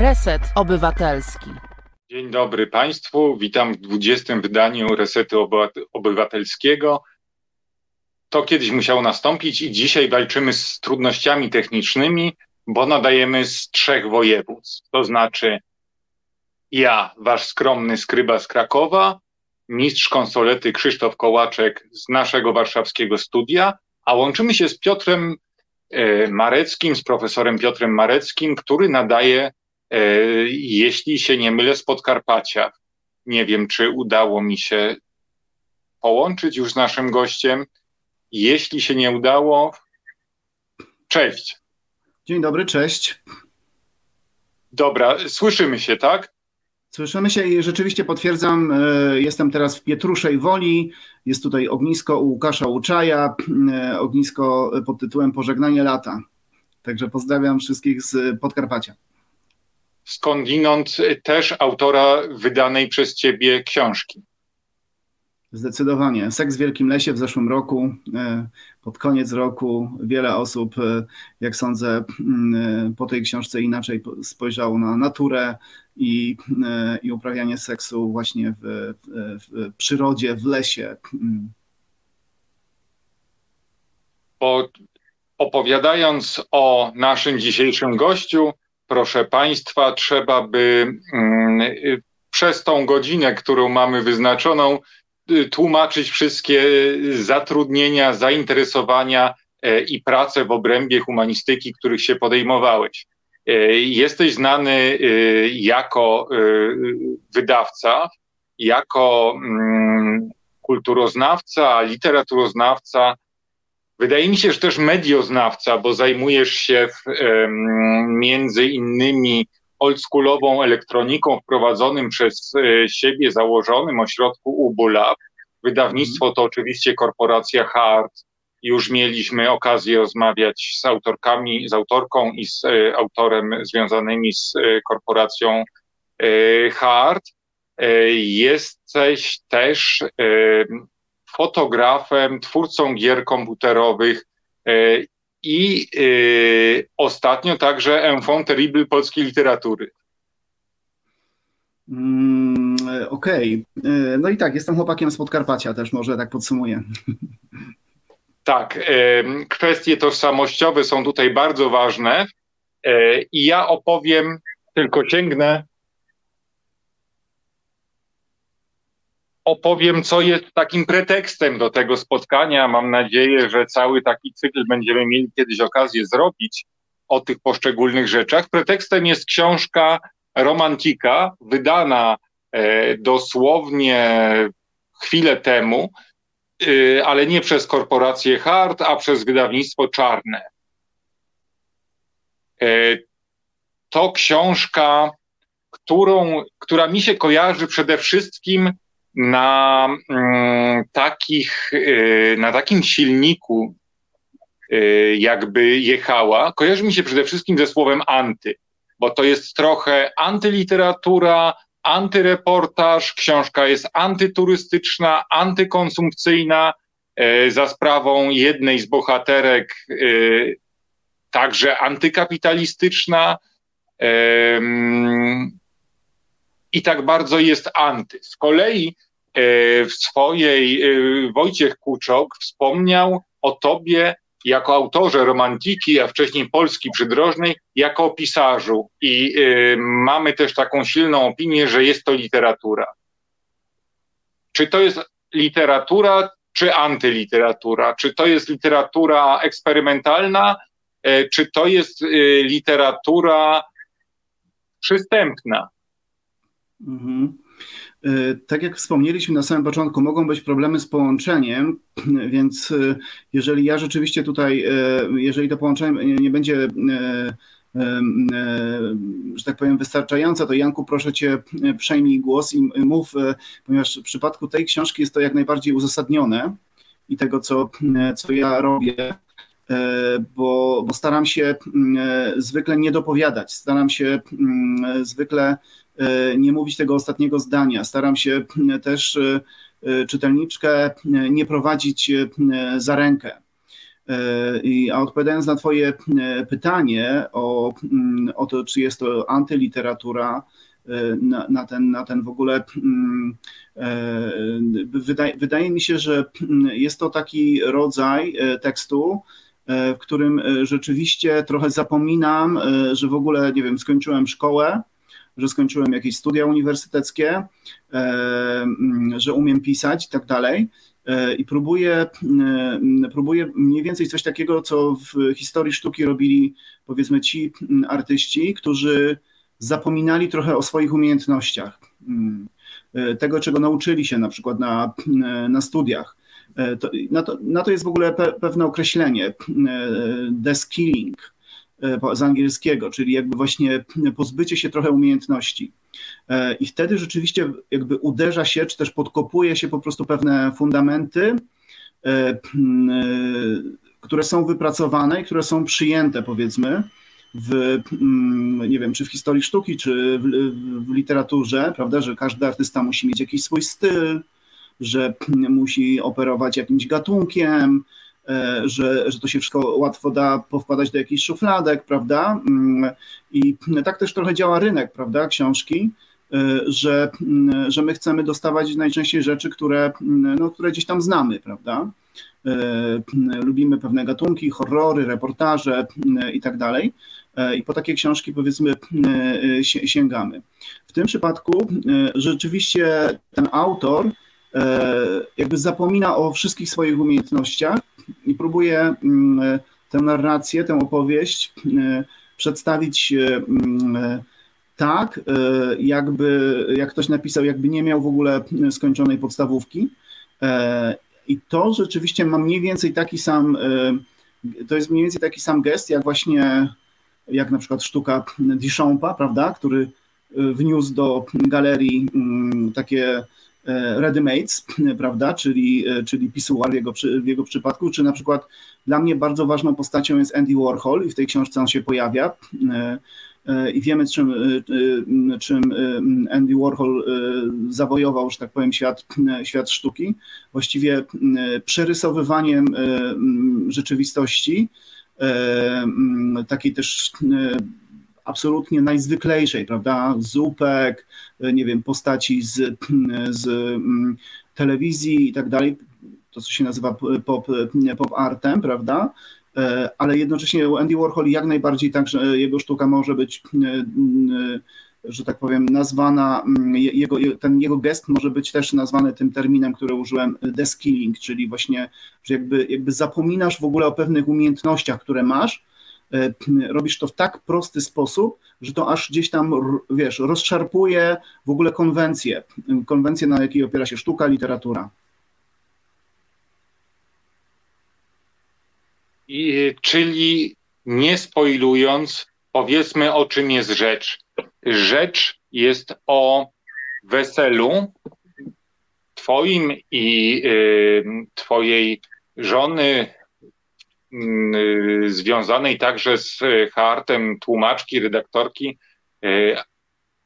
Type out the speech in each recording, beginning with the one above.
Reset Obywatelski. Dzień dobry Państwu. Witam w 20. wydaniu Resetu Obywatelskiego. To kiedyś musiało nastąpić i dzisiaj walczymy z trudnościami technicznymi, bo nadajemy z trzech województw. To znaczy ja, wasz skromny skryba z Krakowa, mistrz konsolety Krzysztof Kołaczek z naszego warszawskiego studia, a łączymy się z Piotrem e, Mareckim, z profesorem Piotrem Mareckim, który nadaje, jeśli się nie mylę, z Podkarpacia. Nie wiem, czy udało mi się połączyć już z naszym gościem. Jeśli się nie udało, cześć. Dzień dobry, cześć. Dobra, słyszymy się, tak? Słyszymy się i rzeczywiście potwierdzam, e, jestem teraz w Pietruszej Woli, jest tutaj ognisko u Łukasza Łuczaja, e, ognisko pod tytułem Pożegnanie lata. Także pozdrawiam wszystkich z Podkarpacia. Skądinąd też autora wydanej przez ciebie książki. Zdecydowanie. Seks w Wielkim Lesie w zeszłym roku, e, pod koniec roku, wiele osób, e, jak sądzę, e, po tej książce inaczej spojrzało na naturę i, i uprawianie seksu właśnie w, w przyrodzie, w lesie. Bo opowiadając o naszym dzisiejszym gościu, proszę Państwa, trzeba by mm, przez tą godzinę, którą mamy wyznaczoną, Y, tłumaczyć wszystkie zatrudnienia, zainteresowania e, i prace w obrębie humanistyki, których się podejmowałeś. E, jesteś znany y, jako y, wydawca, jako mm, kulturoznawca, literaturoznawca. Wydaje mi się, że też medioznawca, bo zajmujesz się w, między innymi oldschoolową elektroniką wprowadzonym przez e, siebie założonym ośrodku UBULAB. Wydawnictwo to oczywiście korporacja Hard. Już mieliśmy okazję rozmawiać z autorkami, z autorką i z e, autorem związanymi z e, korporacją Hard. Jesteś też fotografem, twórcą gier komputerowych i y, ostatnio także enfant terrible polskiej literatury. Mm, Okej. Okay. No i tak, jestem chłopakiem z Podkarpacia też, może tak podsumuję. Tak, kwestie tożsamościowe są tutaj bardzo ważne i ja opowiem, tylko sięgnę opowiem, co jest takim pretekstem do tego spotkania. Mam nadzieję, że cały taki cykl będziemy mieli kiedyś okazję zrobić o tych poszczególnych rzeczach. Pretekstem jest książka Romantika, wydana e, dosłownie chwilę temu, e, ale nie przez korporację Hart, a przez wydawnictwo Czarne. E, to książka, którą, która mi się kojarzy przede wszystkim na mm, takich, y, na takim silniku y, jakby jechała, kojarzy mi się przede wszystkim ze słowem anty, bo to jest trochę antyliteratura, antyreportaż, książka jest antyturystyczna, antykonsumpcyjna, y, za sprawą jednej z bohaterek także antykapitalistyczna i tak bardzo jest anty. Z kolei e, w swojej e, Wojciech Kuczok wspomniał o tobie jako autorze romantiki, a wcześniej Polski przydrożnej, jako pisarzu. I e, mamy też taką silną opinię, że jest to literatura. Czy to jest literatura, czy antyliteratura? Czy to jest literatura eksperymentalna, czy to jest literatura przystępna? Mhm. E, tak jak wspomnieliśmy na samym początku, mogą być problemy z połączeniem, więc e, jeżeli ja rzeczywiście tutaj, e, jeżeli to połączenie nie będzie, że tak powiem, wystarczające, to Janku, proszę Cię, przejmij głos i mów, ponieważ w przypadku tej książki jest to jak najbardziej uzasadnione i tego, co, co ja robię, bo, bo staram się zwykle nie dopowiadać, staram się zwykle nie mówić tego ostatniego zdania. Staram się e, też e, czytelniczkę nie prowadzić za rękę. I, a odpowiadając na Twoje pytanie o, mm, o to, czy jest to antyliteratura, na, na, ten, na ten w ogóle. Mm, wydaje, wydaje mi się, że jest to taki rodzaj tekstu, w którym rzeczywiście trochę zapominam, że w ogóle, nie wiem, skończyłem szkołę, że skończyłem jakieś studia uniwersyteckie, e, mm, że umiem pisać i tak dalej. E, I próbuję, e, próbuję mniej więcej coś takiego, co w historii sztuki robili, powiedzmy, ci mm, artyści, którzy zapominali trochę o swoich umiejętnościach, mm, tego, czego nauczyli się na przykład na, na studiach. To, na, to, na to jest w ogóle pe, pewne określenie, deskilling, E, z angielskiego, czyli jakby właśnie pozbycie się trochę umiejętności. E, I wtedy rzeczywiście jakby uderza się, czy też podkopuje się po prostu pewne fundamenty, e, które są wypracowane i które są przyjęte, powiedzmy, w, nie wiem, czy w historii sztuki, czy w, w literaturze, prawda, że każdy artysta musi mieć jakiś swój styl, że musi operować jakimś gatunkiem, E, że, że to się wszystko łatwo da powkładać do jakichś szufladek, prawda? Mm, I tak też trochę działa rynek, prawda, książki, e, że, mm, że my chcemy dostawać najczęściej rzeczy, które, mm, no, które gdzieś tam znamy, prawda? E, lubimy pewne gatunki, horrory, reportaże i tak dalej. I po takie książki, powiedzmy, sięgamy. W tym przypadku rzeczywiście ten autor jakby zapomina o wszystkich swoich umiejętnościach i próbuję mm, tę narrację, tę opowieść e, przedstawić e, mm, tak, e, jakby, jak ktoś napisał, jakby nie miał w ogóle skończonej podstawówki. I to rzeczywiście ma mniej więcej taki sam, to jest mniej więcej taki sam gest, jak właśnie, jak na przykład sztuka Duchampa, prawda, który wniósł do galerii mm, takie E, ready-mates, prawda, czyli, e, czyli pisuar w jego, w jego przypadku, czy na przykład dla mnie bardzo ważną postacią jest Andy Warhol i w tej książce on się pojawia. E, i wiemy, czym, czym Andy Warhol zawojował, że tak powiem, świat, świat sztuki, właściwie przerysowywaniem rzeczywistości, takiej też absolutnie najzwyklejszej, prawda? Zupek, nie wiem, postaci z, z mm, telewizji i tak dalej, to co się nazywa pop, pop artem, prawda? E, ale jednocześnie Andy Warhol jak najbardziej tak, że jego sztuka może być, e, e, że tak powiem, nazwana, mm, jego, ten jego gest może być też nazwany tym terminem, który użyłem, deskilling, czyli właśnie, że jakby, jakby zapominasz w ogóle o pewnych umiejętnościach, które masz, E, robisz to w tak prosty sposób, że to aż gdzieś tam, wiesz, rozszarpuje w ogóle konwencję, konwencję, na jakiej opiera się sztuka, literatura. I, czyli nie spoilując, powiedzmy o czym jest rzecz. Rzecz jest o weselu twoim i y, twojej żony związanej także z y, hartem tłumaczki, redaktorki y,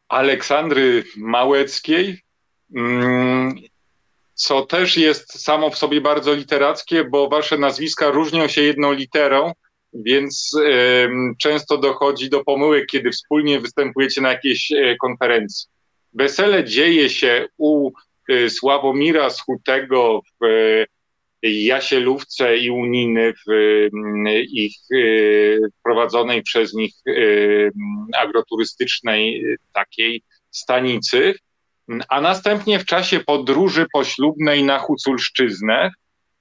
Aleksandry Małeckiej, mm, co też jest samo w sobie bardzo literackie, bo wasze nazwiska różnią się jedną literą, więc często dochodzi do pomyłek, kiedy wspólnie występujecie na jakiejś konferencji. Wesele dzieje się u Sławomira Schutego w Jasielówce i Uniny w mm, ich y, prowadzonej przez nich y, agroturystycznej y, takiej stanicy, a następnie w czasie podróży poślubnej na Huculszczyznę,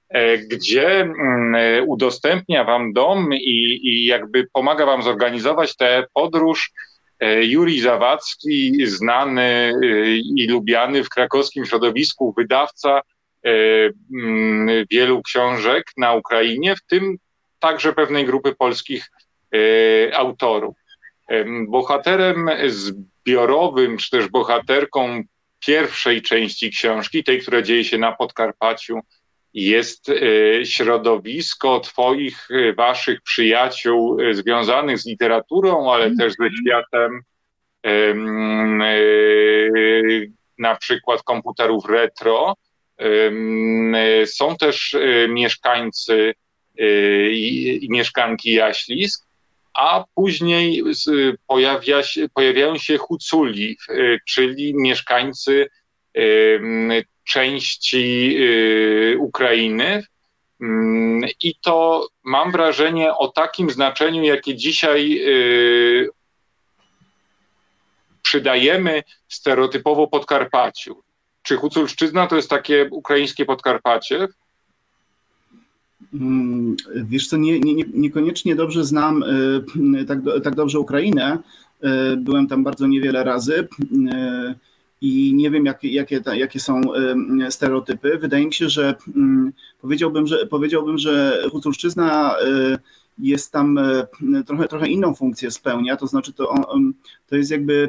e, gdzie mm, udostępnia wam dom i, i jakby pomaga wam zorganizować tę podróż e, Juri Zawadzki, znany i lubiany w krakowskim środowisku wydawca, E, wielu książek na Ukrainie, w tym także pewnej grupy polskich e, autorów. E, bohaterem zbiorowym, czy też bohaterką pierwszej części książki, tej, która dzieje się na Podkarpaciu, jest środowisko Twoich, Waszych przyjaciół związanych z literaturą, ale też ze światem na przykład komputerów retro, są też y, mieszkańcy i, i mieszkanki Jaślisk, a później pojawia się, pojawiają się Huculi, czyli mieszkańcy części Ukrainy. I to mam wrażenie o takim znaczeniu, jakie dzisiaj przydajemy stereotypowo Podkarpaciu. Czy Huculszczyzna to jest takie ukraińskie Podkarpacie? Mm, wiesz co, nie, nie, niekoniecznie dobrze znam y, tak, tak dobrze Ukrainę. Y, byłem tam bardzo niewiele razy y, i nie wiem, jakie, jakie, jakie są stereotypy. Wydaje mi się, że mm, powiedziałbym, że, powiedziałbym, że Huculszczyzna jest tam trochę, trochę inną funkcję spełnia, to znaczy to, to jest jakby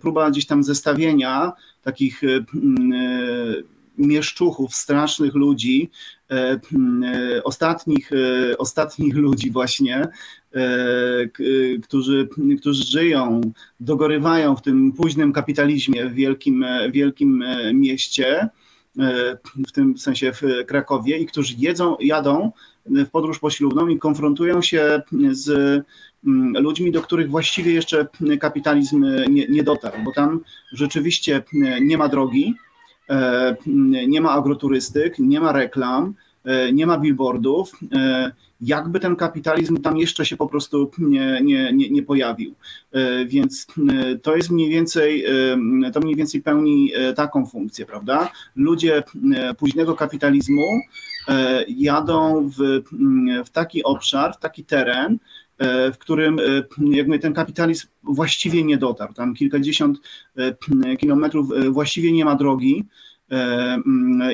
próba gdzieś tam zestawienia takich mieszczuchów, strasznych ludzi, e, e, ostatnich, e, ostatnich ludzi właśnie, którzy, którzy żyją, dogorywają w tym późnym kapitalizmie w wielkim, wielkim mieście, w tym sensie w Krakowie i którzy jedzą, jadą w podróż poślubną i konfrontują się z mm, ludźmi, do których właściwie jeszcze kapitalizm nie, nie dotarł, bo tam rzeczywiście nie ma drogi, E, nie ma agroturystyk, nie ma reklam, nie ma billboardów, e, jakby ten kapitalizm tam jeszcze się po prostu nie, nie, nie, nie pojawił. Więc to jest mniej więcej, to mniej więcej pełni taką funkcję, prawda? Ludzie późnego kapitalizmu jadą w, w taki obszar, w taki teren, E, w którym e, jakby ten kapitalizm właściwie nie dotarł. Tam kilkadziesiąt e, kilometrów właściwie nie ma drogi.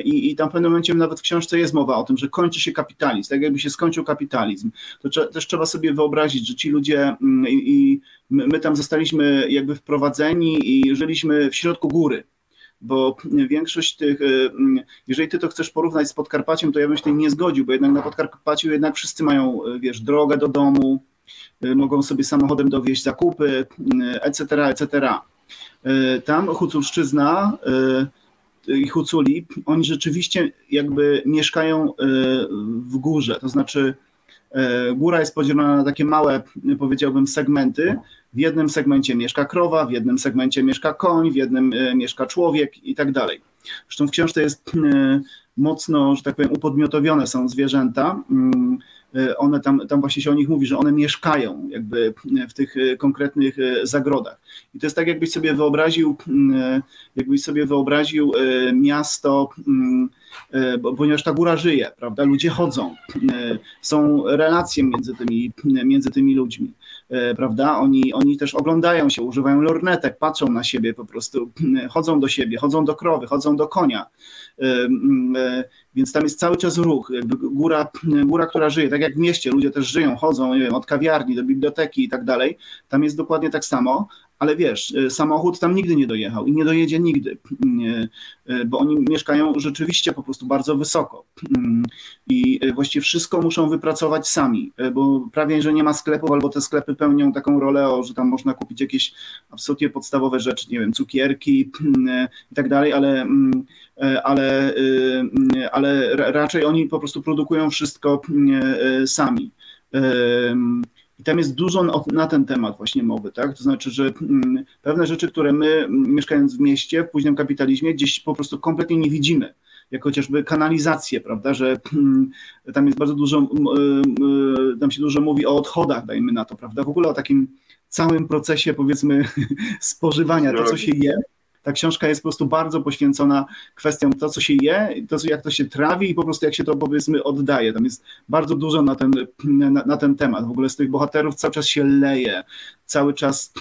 I, I tam w pewnym momencie nawet w książce jest mowa o tym, że kończy się kapitalizm, tak jakby się skończył kapitalizm. To też trzeba sobie wyobrazić, że ci ludzie i, my, my tam zostaliśmy jakby wprowadzeni i żyliśmy w środku góry bo większość tych, jeżeli ty to chcesz porównać z Podkarpaciem, to ja bym się nie zgodził, bo jednak na Podkarpaciu jednak wszyscy mają, wiesz, drogę do domu, mogą sobie samochodem dowieźć zakupy, etc., etc. Tam Huculszczyzna i Huculi, oni rzeczywiście jakby mieszkają w górze, to znaczy góra jest podzielona na takie małe, powiedziałbym, segmenty. W jednym segmencie mieszka krowa, w jednym segmencie mieszka koń, w jednym mieszka człowiek i tak dalej. Zresztą w książce jest mocno, że tak powiem, upodmiotowione są zwierzęta. E, one tam, tam właśnie się o nich mówi, że one mieszkają jakby w tych e, konkretnych zagrodach. I to jest tak, jakbyś sobie wyobraził, jakbyś sobie wyobraził miasto, ponieważ ta góra żyje, prawda? Ludzie chodzą, są relacje między tymi, między tymi ludźmi, prawda? Oni, oni też oglądają się, używają lornetek, patrzą na siebie po prostu, chodzą do siebie, chodzą do krowy, chodzą do konia więc tam jest cały czas ruch, góra, góra, która żyje, tak jak w mieście, ludzie też żyją, chodzą, nie wiem, od kawiarni do biblioteki i tak dalej, tam jest dokładnie tak samo, ale wiesz, y, samochód tam nigdy nie dojechał i nie dojedzie nigdy, y, y, bo oni mieszkają rzeczywiście po prostu bardzo wysoko i właściwie wszystko muszą wypracować sami, bo prawie, że nie ma sklepów, albo te sklepy pełnią taką rolę, że tam można kupić jakieś absolutnie podstawowe rzeczy, nie wiem, cukierki i tak dalej, ale ale, ale raczej oni po prostu produkują wszystko sami. I tam jest dużo na ten temat właśnie mowy, tak? To znaczy, że mm, pewne rzeczy, które my mm, mieszkając w mieście, w późnym kapitalizmie, gdzieś po prostu kompletnie nie widzimy. Jak chociażby kanalizację, prawda, że mm, tam jest bardzo dużo, tam się dużo mówi o odchodach, dajmy na to, prawda, w ogóle o takim całym procesie, powiedzmy, spożywania, to co się je, ta książka jest po prostu bardzo poświęcona kwestiom to, co się je, to, jak to się trawi i po prostu jak się to powiedzmy oddaje. Tam jest bardzo dużo na ten, na, na ten temat. W ogóle z tych bohaterów cały czas się leje, cały czas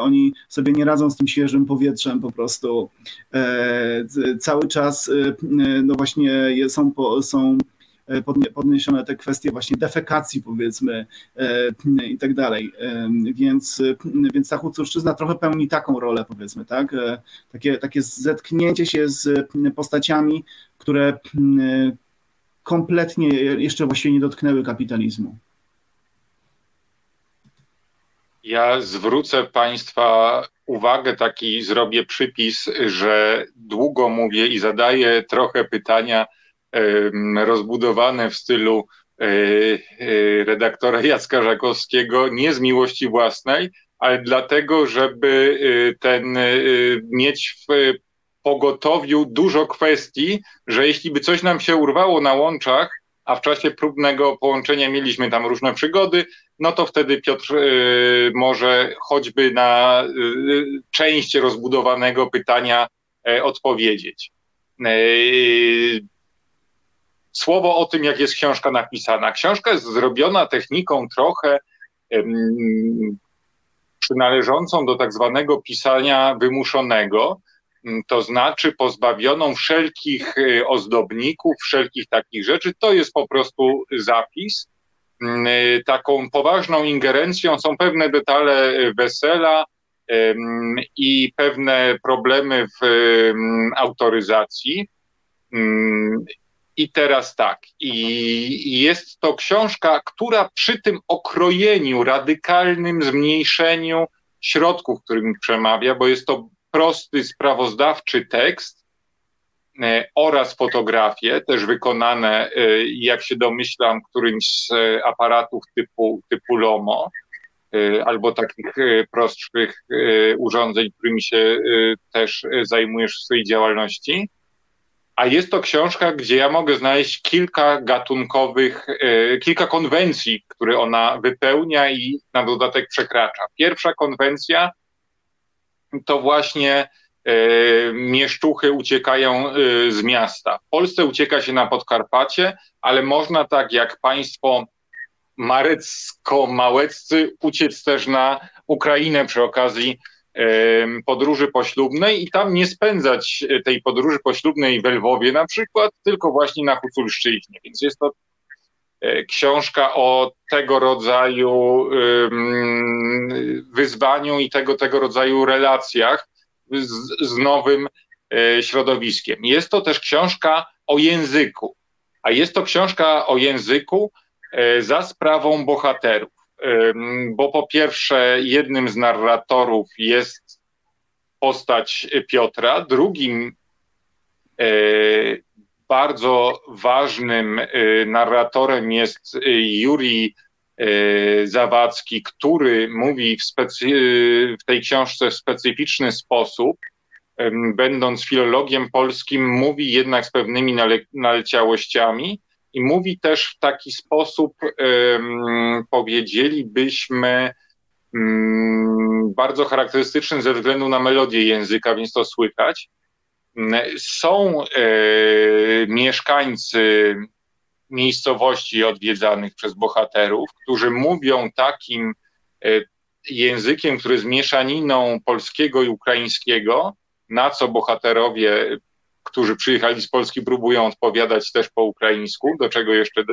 oni sobie nie radzą z tym świeżym powietrzem po prostu. E, cały czas e, no właśnie są, są E, podniesione te kwestie właśnie defekacji powiedzmy e, i tak dalej. E, więc, więc ta Huculszczyzna trochę pełni taką rolę powiedzmy, tak? Takie, takie zetknięcie się z postaciami, które kompletnie jeszcze właściwie nie dotknęły kapitalizmu. Ja zwrócę Państwa uwagę, taki zrobię przypis, że długo mówię i zadaję trochę pytania rozbudowane w stylu redaktora Jacka Żakowskiego nie z miłości własnej, ale dlatego, żeby ten mieć w pogotowiu dużo kwestii, że jeśli by coś nam się urwało na łączach, a w czasie próbnego połączenia mieliśmy tam różne przygody, no to wtedy Piotr y, może choćby na y, część rozbudowanego pytania y, odpowiedzieć. Słowo o tym, jak jest książka napisana. Książka jest zrobiona techniką trochę przynależącą do tak zwanego pisania wymuszonego, Mm, to znaczy pozbawioną wszelkich y, ozdobników, wszelkich takich rzeczy. To jest po prostu zapis. Mm, y, taką poważną ingerencją są pewne detale wesela i pewne problemy w autoryzacji. I teraz tak, i jest to książka, która przy tym okrojeniu, radykalnym zmniejszeniu środków, którymi przemawia, bo jest to prosty, sprawozdawczy tekst e, oraz fotografie, też wykonane, e, jak się domyślam, którymś z aparatów typu, typu LOMO, e, albo takich prostszych urządzeń, którymi się też zajmujesz w swojej działalności. A jest to książka, gdzie ja mogę znaleźć kilka gatunkowych, kilka konwencji, które ona wypełnia i na dodatek przekracza. Pierwsza konwencja to właśnie e, mieszczuchy uciekają e, z miasta. W Polsce ucieka się na Podkarpacie, ale można tak jak państwo marecko-małeccy uciec też na Ukrainę przy okazji e, podróży poślubnej i tam nie spędzać tej podróży poślubnej w Lwowie na przykład, tylko właśnie na Huculszczyźnie. Więc jest to książka o tego rodzaju wyzwaniu i tego, tego rodzaju relacjach z, z nowym e, środowiskiem. Jest to też książka o języku, a jest to książka o języku e, za sprawą bohaterów. Bo po pierwsze, jednym z narratorów jest postać Piotra, drugim e, bardzo ważnym y, narratorem jest y, Juri Zawadzki, który mówi w, specy- w tej książce w specyficzny sposób, będąc filologiem polskim, mówi jednak z pewnymi nale- naleciałościami i mówi też w taki sposób, powiedzielibyśmy, um, bardzo charakterystyczny ze względu na melodię języka, więc to słychać. Są e, mieszkańcy miejscowości odwiedzanych przez bohaterów, którzy mówią takim e, językiem, który jest mieszaniną polskiego i ukraińskiego, na co bohaterowie, którzy przyjechali z Polski, próbują odpowiadać też po ukraińsku, do czego jeszcze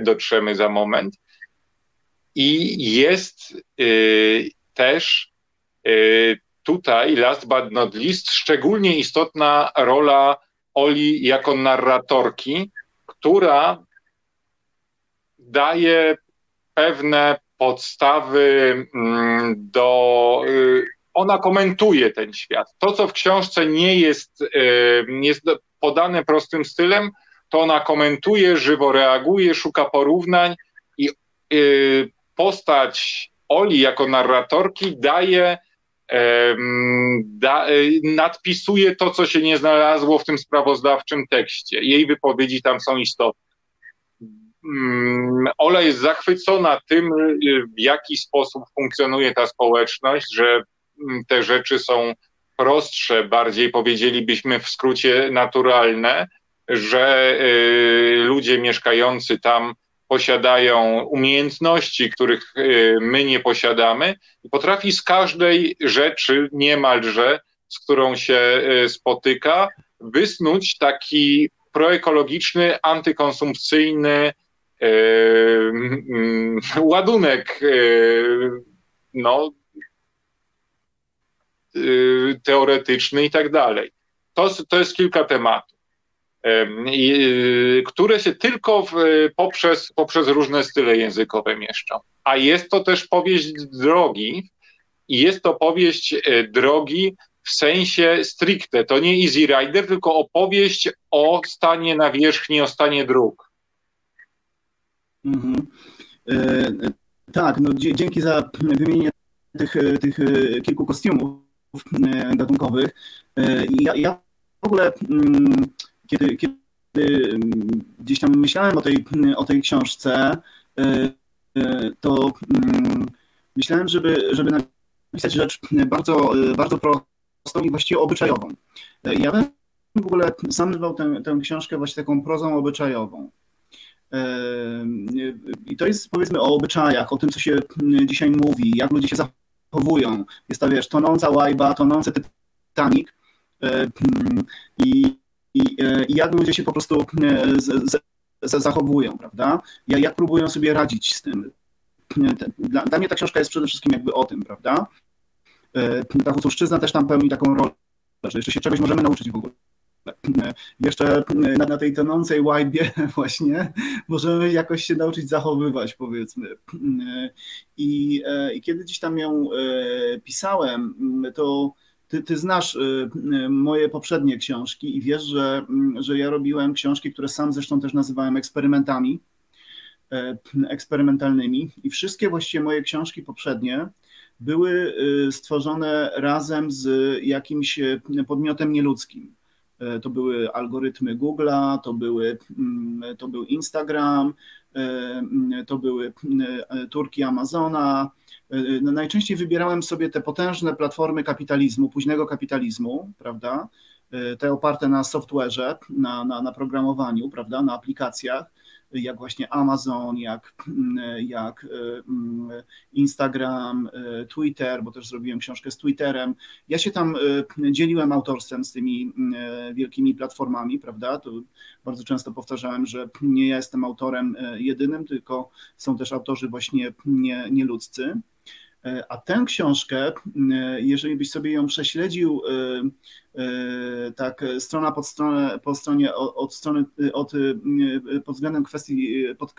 dotrzemy za moment. I jest y, też y, tutaj, last but not least, szczególnie istotna rola Oli jako narratorki, która daje pewne podstawy mm, do. Ona komentuje ten świat. To, co w książce nie jest, y, jest podane prostym stylem, to ona komentuje, żywo reaguje, szuka porównań i y, postać Oli jako narratorki daje da, e, nadpisuje to, co się nie znalazło w tym sprawozdawczym tekście. Jej wypowiedzi tam są istotne. Mm, Ola jest zachwycona tym, w jaki sposób funkcjonuje ta społeczność, że te rzeczy są prostsze, bardziej powiedzielibyśmy w skrócie naturalne, że y, ludzie mieszkający tam posiadają umiejętności, których y, my nie posiadamy, i potrafi z każdej rzeczy niemalże, z którą się y, spotyka, wysnuć taki proekologiczny, antykonsumpcyjny yy, yy, ładunek no, teoretyczny i tak dalej. To, to jest kilka tematów. Y, które się tylko w, poprzez, poprzez różne style językowe mieszczą. A jest to też powieść drogi i jest to powieść e, drogi w sensie stricte. To nie Easy Rider, tylko opowieść o stanie nawierzchni, o stanie dróg. Mhm. Tak, no dzięki za wymienienie tych, tych kilku kostiumów gatunkowych. Ja, ja w ogóle, mm, kiedy, kiedy gdzieś tam myślałem o tej, o tej książce, to mm, myślałem, żeby, żeby napisać rzecz bardzo, bardzo prostą i właściwie obyczajową. Ja bym w ogóle sam nazwał tę, tę książkę właśnie taką prozą obyczajową. I to jest powiedzmy o obyczajach, o tym, co się dzisiaj mówi, jak ludzie się zachowują. Jest ta, wiesz, tonąca łajba, tonący Titanic i, i, i jak ludzie się po prostu z, z, z, zachowują, prawda? Jak próbują sobie radzić z tym. Dla, dla mnie ta książka jest przede wszystkim jakby o tym, prawda? Ta hucowszczyzna też tam pełni taką rolę, że jeszcze się czegoś możemy nauczyć w ogóle. Jeszcze na, na tej tonącej łajbie właśnie możemy jakoś się nauczyć zachowywać, powiedzmy. I, i kiedy gdzieś tam ją e, pisałem, to ty, ty znasz e, moje poprzednie książki i wiesz, że, że ja robiłem książki, które sam zresztą też nazywałem eksperymentami, e, eksperymentalnymi i wszystkie właściwie moje książki poprzednie były stworzone razem z jakimś podmiotem nieludzkim. E, to były algorytmy Google'a, to, były, mm, to był Instagram, e, mm, to były e, turki Amazona. No, najczęściej wybierałem sobie te potężne platformy kapitalizmu, późnego kapitalizmu, prawda? Te oparte na software'ze, na, na, na programowaniu, prawda? Na aplikacjach jak właśnie Amazon, jak, jak mm, Instagram, e, Twitter, bo też zrobiłem książkę z Twitterem. Ja się tam e, dzieliłem autorstwem z tymi wielkimi platformami, prawda? Bardzo często powtarzałem, że nie ja jestem autorem jedynym, tylko są też autorzy właśnie nie, nieludzcy. E, a tę książkę, e, jeżeli byś sobie ją prześledził e, tak strona pod stronę, po stronie od strony od, pod względem kwestii, pod,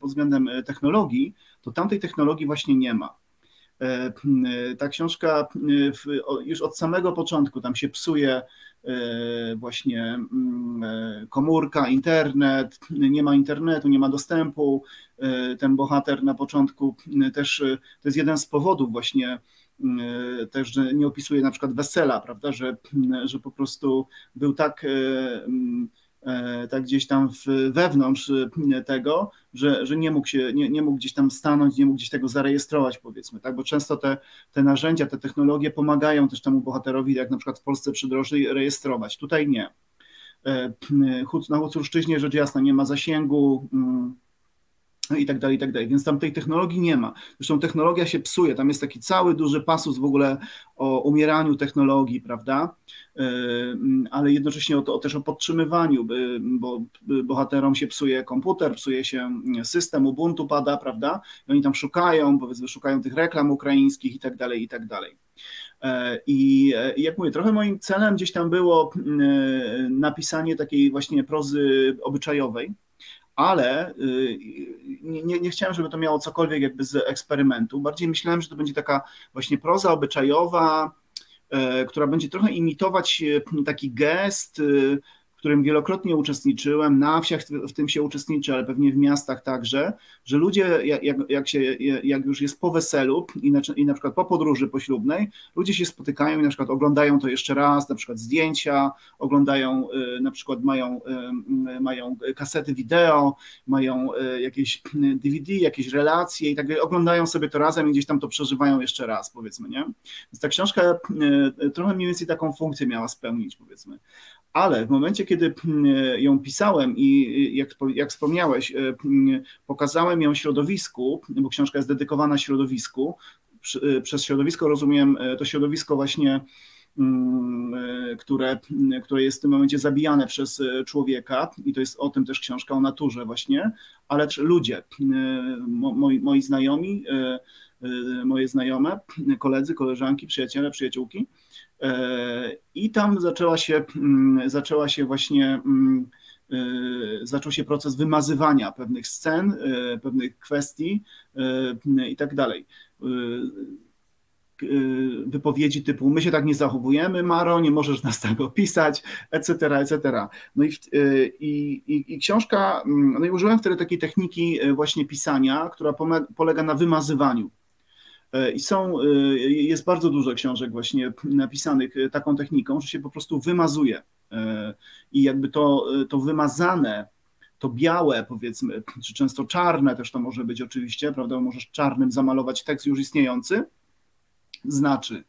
pod względem technologii, to tamtej technologii właśnie nie ma. Ta książka już od samego początku tam się psuje właśnie komórka, internet, nie ma internetu, nie ma dostępu. E, ten bohater na początku też to jest jeden z powodów właśnie też, że nie opisuje na przykład wesela, prawda, że, że po prostu był tak tak gdzieś tam wewnątrz e, tego, że, że nie, mógł się, nie, nie mógł gdzieś tam stanąć, nie mógł gdzieś tego zarejestrować, powiedzmy, tak? Bo często te, te narzędzia, te technologie pomagają też temu bohaterowi, jak na przykład w Polsce przydrożnej, rejestrować. Tutaj nie. Na Hucurszczyźnie rzecz jasna nie ma zasięgu, mm, i tak dalej, i tak dalej. Więc tam tej technologii nie ma. Zresztą technologia się psuje. Tam jest taki cały duży pasus w ogóle o umieraniu technologii, prawda? Yy, ale jednocześnie o to, też o podtrzymywaniu, bo bohaterom się psuje komputer, psuje się system, Ubuntu pada, prawda? I oni tam szukają, powiedzmy, szukają tych reklam ukraińskich i tak dalej, i tak dalej. Yy, I, jak mówię, trochę moim celem gdzieś tam było yy, napisanie takiej właśnie prozy obyczajowej, ale y, nie, nie, chciałem, żeby to miało cokolwiek jakby z eksperymentu. Bardziej myślałem, że to będzie taka właśnie proza obyczajowa, e, która będzie trochę imitować e, taki gest y, którym wielokrotnie uczestniczyłem, na wsiach w tym się uczestniczy, ale pewnie w miastach także, że ludzie, jak, jak, się, jak już jest po weselu i na, i na przykład po podróży poślubnej, ludzie się spotykają i na przykład oglądają to jeszcze raz, na przykład zdjęcia, oglądają, y, na przykład mają, y, mają kasety wideo, mają y, jakieś DVD, jakieś relacje i tak oglądają sobie to razem i gdzieś tam to przeżywają jeszcze raz, powiedzmy, nie? Więc ta książka trochę mniej więcej taką funkcję miała spełnić, powiedzmy ale w momencie, kiedy mm, ją pisałem i jak, jak wspomniałeś, e, mm, pokazałem ją środowisku, bo książka jest dedykowana środowisku, e, przez środowisko rozumiem e, to środowisko właśnie, mm, które, które jest w tym momencie zabijane przez człowieka i to jest o tym też książka o naturze właśnie, ale też ludzie, moi, moi znajomi, moje znajome, koledzy, koleżanki, przyjaciele, przyjaciółki, E, I tam zaczęła się, mm, zaczęła się właśnie mm, e, zaczął się proces wymazywania pewnych scen, e, pewnych kwestii i tak dalej. wypowiedzi typu my się tak nie zachowujemy, Maro, nie możesz nas tak opisać, etc., etc. No i, i, i, i książka, mm, no i użyłem wtedy takiej techniki właśnie pisania, która polega na wymazywaniu. I są, jest bardzo dużo książek właśnie napisanych taką techniką, że się po prostu wymazuje. I jakby to, to wymazane to białe, powiedzmy, czy często czarne też to może być oczywiście, prawda? Możesz czarnym zamalować tekst już istniejący, znaczy.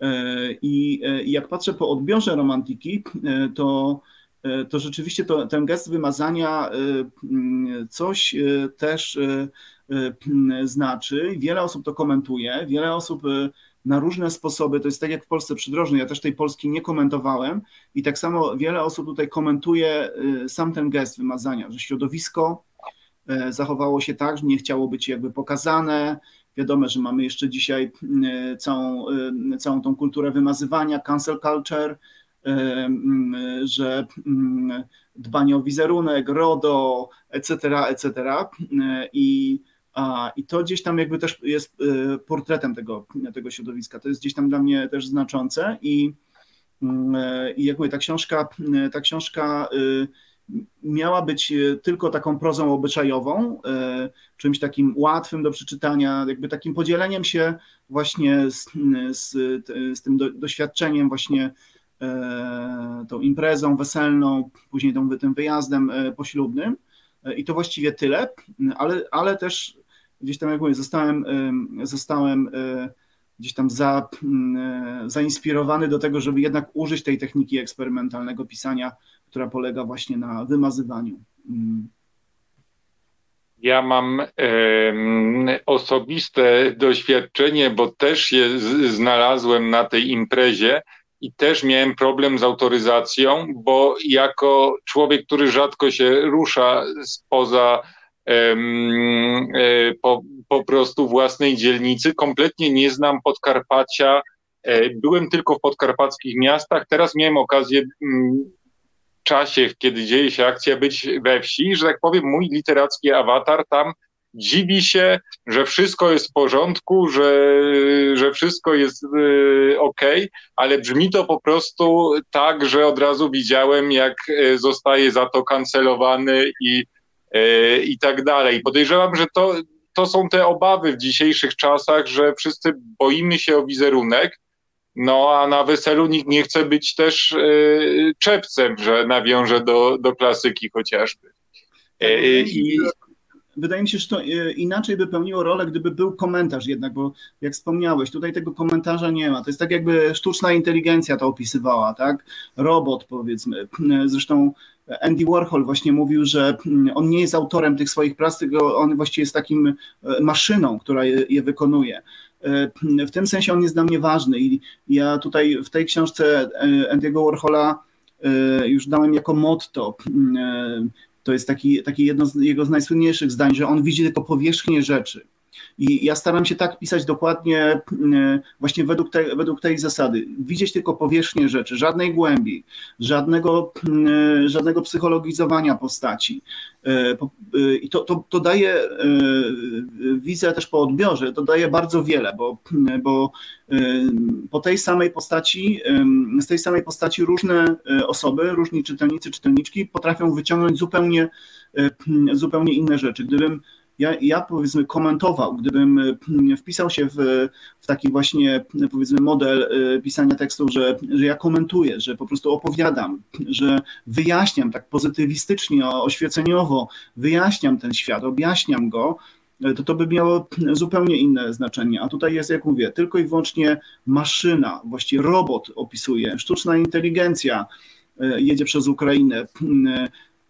E, I, e, jak patrzę po odbiorze romantyki, e, to, to rzeczywiście to, ten gest wymazania coś też znaczy. Wiele osób to komentuje, wiele osób na różne sposoby. To jest tak jak w Polsce przydrożnej. Ja też tej Polski nie komentowałem i tak samo wiele osób tutaj komentuje y, sam ten gest wymazania, że środowisko y, zachowało się tak, że nie chciało być jakby pokazane. Wiadomo, że mamy jeszcze dzisiaj y, całą, całą tą kulturę wymazywania, cancel culture, że dbanie o wizerunek, RODO, etc., etc. I i to gdzieś tam jakby też jest y, portretem tego, tego środowiska. To jest gdzieś tam dla mnie też znaczące i, y, i jakby ta książka, y, ta książka miała być tylko taką prozą obyczajową, czymś takim łatwym do przeczytania, jakby takim podzieleniem się właśnie z, z, z tym do, doświadczeniem właśnie tą imprezą weselną, później tą, tym wyjazdem poślubnym. I to właściwie tyle, ale, ale też gdzieś tam, jak mówię, zostałem, zostałem e, gdzieś tam za, e, zainspirowany do tego, żeby jednak użyć tej techniki eksperymentalnego pisania, która polega właśnie na wymazywaniu. Mm. Ja mam osobiste doświadczenie, bo też je znalazłem na tej imprezie i też miałem problem z autoryzacją, bo jako człowiek, który rzadko się rusza spoza E, po, po prostu własnej dzielnicy. Kompletnie nie znam Podkarpacia. E, byłem tylko w podkarpackich miastach. Teraz miałem okazję w czasie, kiedy dzieje się akcja, być we wsi, że tak powiem, mój literacki awatar tam dziwi się, że wszystko jest w porządku, że, że wszystko jest y, ok, ale brzmi to po prostu tak, że od razu widziałem, jak zostaje za to kancelowany i E, i tak dalej. Podejrzewam, że to, to są te obawy w dzisiejszych czasach, że wszyscy boimy się o wizerunek, no a na weselu nikt nie chce być też e, czepcem, że nawiąże do, do klasyki chociażby. E, I wydaje mi się, że to inaczej by pełniło rolę, gdyby był komentarz jednak, bo jak wspomniałeś, tutaj tego komentarza nie ma. To jest tak jakby sztuczna inteligencja to opisywała, tak? Robot powiedzmy. Zresztą Andy Warhol właśnie mówił, że mm, on nie jest autorem tych swoich prac, tylko on właściwie jest takim e, maszyną, która je, je wykonuje. E, w tym sensie on jest dla mnie ważny i ja tutaj w tej książce e, Andy'ego Warhola już dałem jako motto. To jest taki, taki jedno z jego z najsłynniejszych zdań, że on widzi tylko powierzchnię rzeczy. I ja staram się tak pisać dokładnie mm, właśnie według, te, według tej zasady. Widzieć tylko powierzchnię rzeczy, żadnej głębi, żadnego, mm, żadnego psychologizowania postaci. E, e, I to, to, to daje e, wizję też po odbiorze, to daje bardzo wiele, bo, bo po tej samej postaci, z tej samej postaci różne osoby, różni czytelnicy, czytelniczki potrafią wyciągnąć zupełnie, zupełnie inne rzeczy. Gdybym ja, ja powiedzmy komentował, gdybym e, wpisał się w, w taki właśnie powiedzmy model e, pisania tekstów, że, że ja komentuję, że po prostu opowiadam, że wyjaśniam tak pozytywistycznie, oświeceniowo, wyjaśniam ten świat, objaśniam go, e, to to by miało zupełnie inne znaczenie. A tutaj jest, jak mówię, tylko i wyłącznie maszyna, właściwie robot opisuje, sztuczna inteligencja jedzie przez Ukrainę,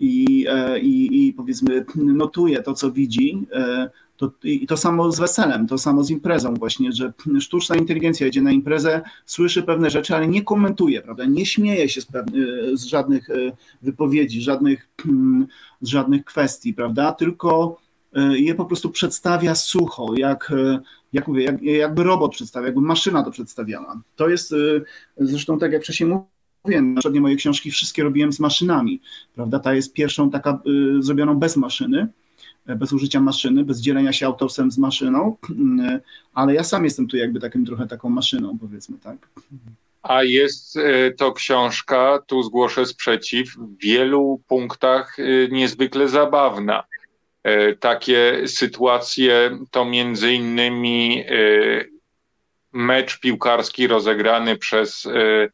i, e, i, i powiedzmy notuje to, co widzi. E, to, I to samo z weselem, to samo z imprezą właśnie, że sztuczna inteligencja jedzie na imprezę, słyszy pewne rzeczy, ale nie komentuje, prawda? Nie śmieje się z, z żadnych e, wypowiedzi, żadnych, z żadnych kwestii, prawda? Tylko je po prostu przedstawia sucho, jak, jak mówię, jak, jakby robot przedstawia, jakby maszyna to przedstawiała. To jest zresztą tak jak wcześniej mówiłem, mówiłem, na przykład moje książki wszystkie robiłem z maszynami, prawda? Ta jest pierwszą taka y, zrobioną bez maszyny. bez użycia maszyny, bez dzielenia się autorstwem z maszyną, ale ja sam jestem tu jakby takim trochę taką maszyną, powiedzmy, tak. A jest to książka, tu zgłoszę sprzeciw, w wielu punktach niezwykle zabawna. Takie sytuacje to między innymi mecz piłkarski rozegrany przez e, e,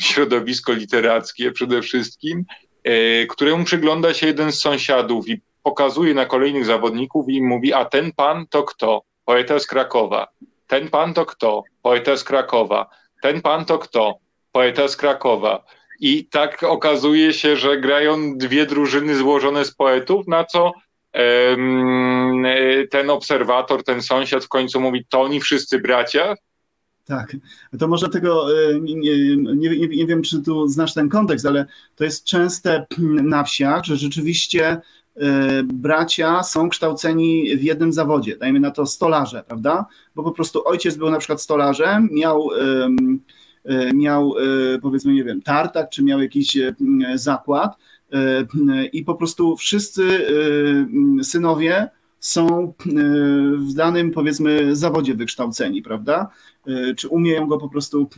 środowisko literackie przede wszystkim, e, któremu przygląda się jeden z sąsiadów i pokazuje na kolejnych zawodników i mówi, a ten pan to kto? Poeta z Krakowa. Ten pan to kto? Poeta z Krakowa. Ten pan to kto? Poeta z Krakowa. I tak okazuje się, że grają dwie drużyny złożone z poetów, na co ten obserwator, ten sąsiad w końcu mówi, to oni wszyscy bracia? Tak, to może tego, e, nie, nie, nie, wiem, czy tu znasz ten kontekst, ale to jest częste na wsiach, że rzeczywiście e, bracia są kształceni w jednym zawodzie, dajmy na to stolarze, prawda? Bo po prostu ojciec był na przykład stolarzem, miał, e, miał powiedzmy, nie wiem, tartak, czy miał jakiś zakład, i po prostu wszyscy synowie są e, w danym, powiedzmy, zawodzie wykształceni, prawda? Czy umieją go po prostu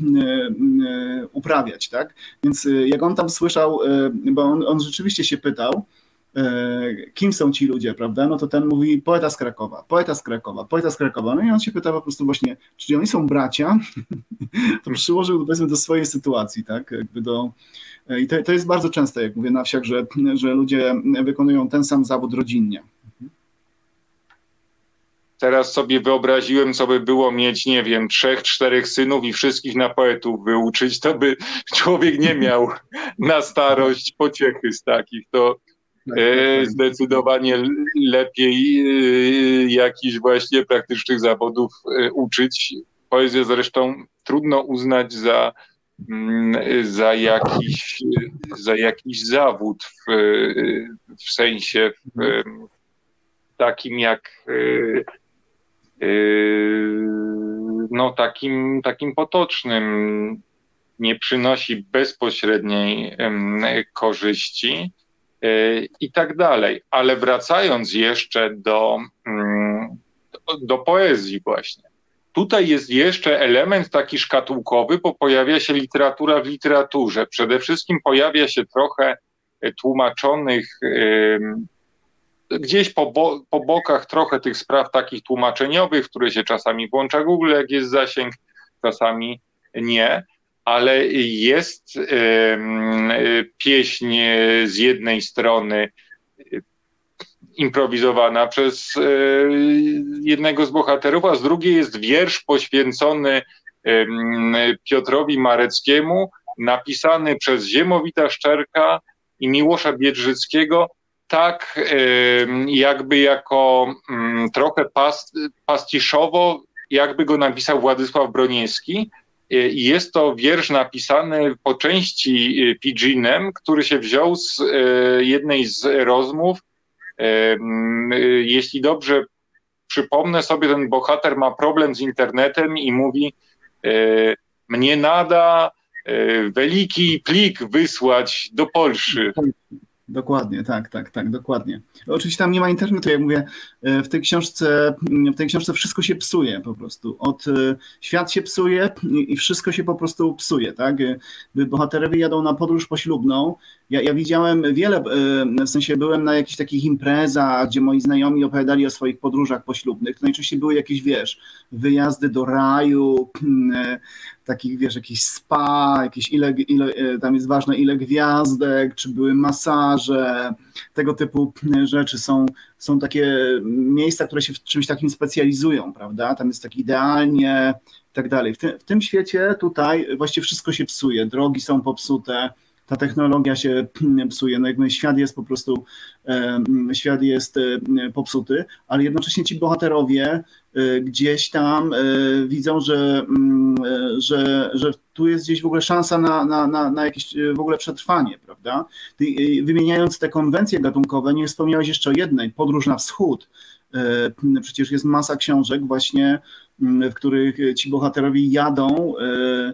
uprawiać, tak? Więc jak on tam słyszał, bo on, on rzeczywiście się pytał, kim są ci ludzie, prawda? No to ten mówi poeta z Krakowa, poeta z Krakowa, poeta z Krakowa. No i on się pyta po prostu właśnie, czy oni są bracia? to przyłożył powiedzmy do swojej sytuacji, tak? Jakby do, i to, to jest bardzo częste, jak mówię na wsiach, że, że ludzie wykonują ten sam zawód rodzinnie. Teraz sobie wyobraziłem, co by było mieć, nie wiem, trzech, czterech synów i wszystkich na poetów wyuczyć, to by człowiek nie miał na starość pociechy z takich. To tak, e, tak, tak. zdecydowanie lepiej e, jakichś właśnie praktycznych zawodów e, uczyć. Poezję zresztą trudno uznać za Mm, za jakiś, za jakiś zawód w, w sensie w takim jak no takim, takim potocznym nie przynosi bezpośredniej korzyści i tak dalej. Ale wracając jeszcze do, mm, do poezji właśnie. Tutaj jest jeszcze element taki szkatułkowy, bo pojawia się literatura w literaturze. Przede wszystkim pojawia się trochę tłumaczonych gdzieś po, bo, po bokach trochę tych spraw takich tłumaczeniowych, które się czasami włącza Google, jak jest zasięg, czasami nie, ale jest y, pieśń z jednej strony improwizowana przez e, jednego z bohaterów, a z drugiej jest wiersz poświęcony Piotrowi Mareckiemu, napisany przez Ziemowita Szczerka i Miłosza Biedrzyckiego, tak jakby jako trochę past, pastiszowo, jakby go napisał Władysław Broniewski. E, jest to wiersz napisany po części e, pidginem, który się wziął z jednej z rozmów jeśli dobrze przypomnę sobie, ten bohater ma problem z internetem i mówi: Mnie nada wielki plik wysłać do Polski. Dokładnie, tak, tak, tak, dokładnie. Oczywiście tam nie ma internetu, jak mówię, e, w tej książce, w tej książce wszystko się psuje po prostu. Od świat się psuje i wszystko się po prostu psuje, tak? Bohaterowie jadą na podróż poślubną, ja, ja widziałem wiele, e, w sensie byłem na jakichś takich imprezach, gdzie moi znajomi opowiadali o swoich podróżach poślubnych. To najczęściej były jakieś, wiesz, wyjazdy do raju, e, takich, wiesz, jakieś spa, jakieś ile, ile, e, tam jest ważne ile gwiazdek, czy były masaże, tego typu rzeczy są, są takie miejsca, które się w czymś takim specjalizują, prawda? Tam jest tak idealnie i tak dalej. W tym świecie tutaj właściwie wszystko się psuje, drogi są popsute, ta technologia się psuje, no jakby świat jest po prostu, świat jest popsuty, ale jednocześnie ci bohaterowie e, gdzieś tam e, widzą, że, mm, e, że, że tu jest gdzieś w ogóle szansa na, na, na, na jakieś w ogóle przetrwanie, prawda? Wymieniając te konwencje gatunkowe, nie wspomniałeś jeszcze o jednej, podróż na wschód. Przecież jest masa książek właśnie, w których ci bohaterowie jadą mm,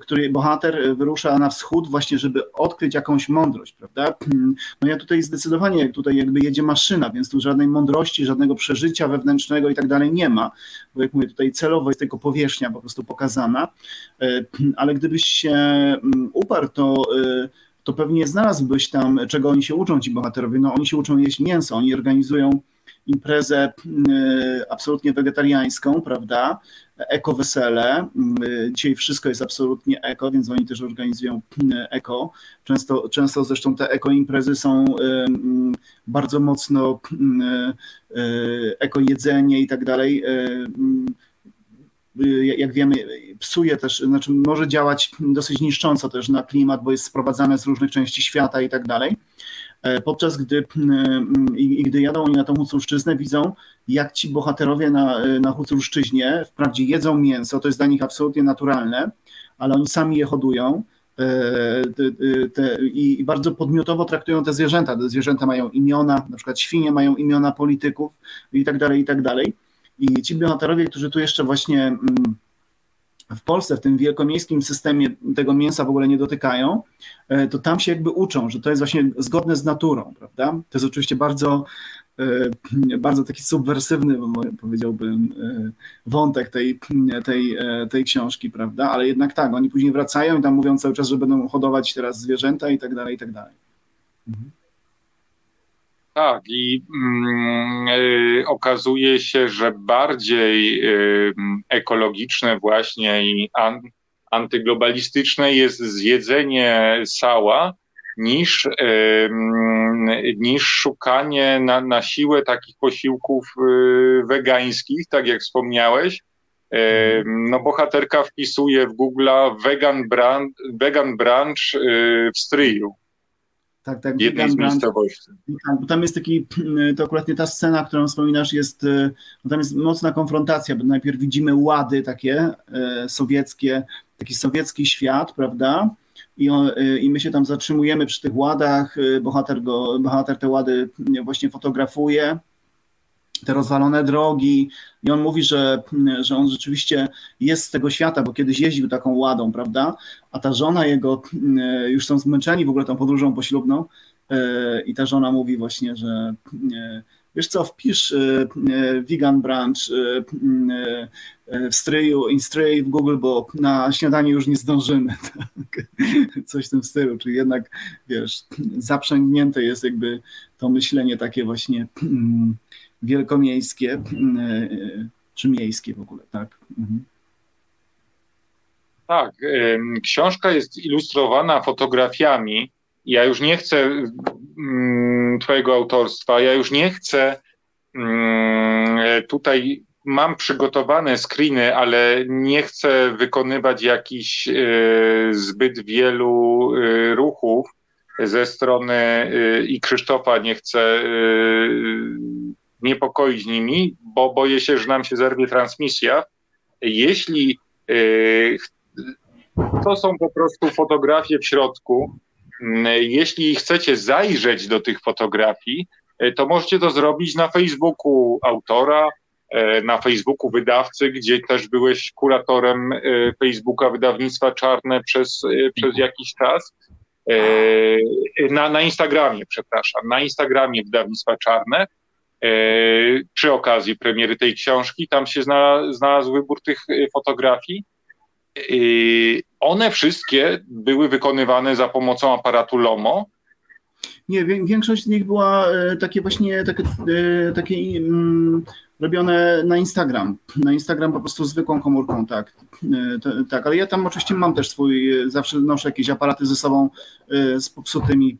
który bohater wyrusza na wschód właśnie, żeby odkryć jakąś mądrość, prawda? No ja tutaj zdecydowanie, tutaj jakby jedzie maszyna, więc tu żadnej mądrości, żadnego przeżycia wewnętrznego i tak dalej nie ma, bo jak mówię, tutaj celowo jest tylko powierzchnia po prostu pokazana, e, ale gdybyś się mm, uparł, to e, to pewnie znalazłbyś tam, czego oni się uczą, ci bohaterowie. No oni się uczą jeść mięso, oni organizują imprezę y, absolutnie wegetariańską, prawda? Eko-wesele. Y, dzisiaj wszystko jest absolutnie eko, więc oni też organizują y, eko. Często, często zresztą te eko-imprezy są bardzo mocno eko-jedzenie i tak dalej jak wiemy, psuje też, znaczy może działać dosyć niszcząco też na klimat, bo jest sprowadzane z różnych części świata i tak dalej. E, podczas gdy, i, gdy jadą oni na tą Huculszczyznę, widzą, jak ci bohaterowie na, na Huculszczyźnie wprawdzie jedzą mięso, to jest dla nich absolutnie naturalne, ale oni sami je hodują e, te, te, i bardzo podmiotowo traktują te zwierzęta. Te zwierzęta mają imiona, na przykład świnie mają imiona polityków i tak dalej, i tak dalej. I ci bohaterowie, którzy tu jeszcze właśnie mm, w Polsce, w tym wielkomiejskim systemie tego mięsa w ogóle nie dotykają, e, to tam się jakby uczą, że to jest właśnie zgodne z naturą, prawda? To jest oczywiście bardzo, e, bardzo taki subwersywny, powiedziałbym, e, wątek tej, tej, tej książki, prawda? Ale jednak tak, oni później wracają i tam mówią cały czas, że będą hodować teraz zwierzęta i tak dalej, i tak dalej. Mhm. Tak, i mm, y, okazuje się, że bardziej y, ekologiczne właśnie i an, antyglobalistyczne jest zjedzenie sała niż, y, niż szukanie na, na siłę takich posiłków wegańskich, tak jak wspomniałeś. No, bohaterka wpisuje w Google vegan, vegan brunch y, w stryju tak, tak. Jednej z miejscowości. Tak, bo tam jest taki, to akurat nie ta scena, którą wspominasz, jest, no tam jest mocna konfrontacja, bo najpierw widzimy łady takie e, sowieckie, taki sowiecki świat, prawda? I, on, e, I my się tam zatrzymujemy przy tych ładach, bohater, go, bohater te łady właśnie fotografuje, te rozwalone drogi. I on mówi, że, że on rzeczywiście jest z tego świata, bo kiedyś jeździł taką ładą, prawda? A ta żona jego, e, już są zmęczeni w ogóle tą podróżą poślubną. E, I ta żona mówi właśnie, że e, wiesz co, wpisz vegan branch w stryju, in stryj w Google, bo na śniadanie już nie zdążymy. Tak? Coś w tym stylu, czyli jednak, wiesz, zaprzęgnięte jest jakby to myślenie takie właśnie wielkomiejskie e, czy miejskie w ogóle, tak? Mhm. Tak, książka jest ilustrowana fotografiami. Ja już nie chcę mm, Twojego autorstwa, ja już nie chcę mm, tutaj. Mam przygotowane screeny, ale nie chcę wykonywać jakichś e, zbyt wielu e, ruchów ze strony i Krzysztofa nie chcę niepokoić nimi, bo boję się, że nam się zerwie transmisja. Jeśli yy, to są po prostu fotografie w środku, yy, jeśli chcecie zajrzeć do tych fotografii, yy, to możecie to zrobić na Facebooku autora, na Facebooku wydawcy, gdzie też byłeś kuratorem Facebooka wydawnictwa Czarne przez, przez jakiś czas. Na, na Instagramie, przepraszam, na Instagramie wydawnictwa Czarne. E, przy okazji premiery tej książki. Tam się znalazł, wybór tych e, fotografii. E, one wszystkie były wykonywane za pomocą aparatu LOMO. Nie, większość z nich była takie właśnie takie, takie mm, robione na Instagram. Na Instagram po prostu zwykłą komórką, tak. E, tak, ale ja tam oczywiście mam też swój, e, zawsze noszę jakieś aparaty ze sobą e, z popsutymi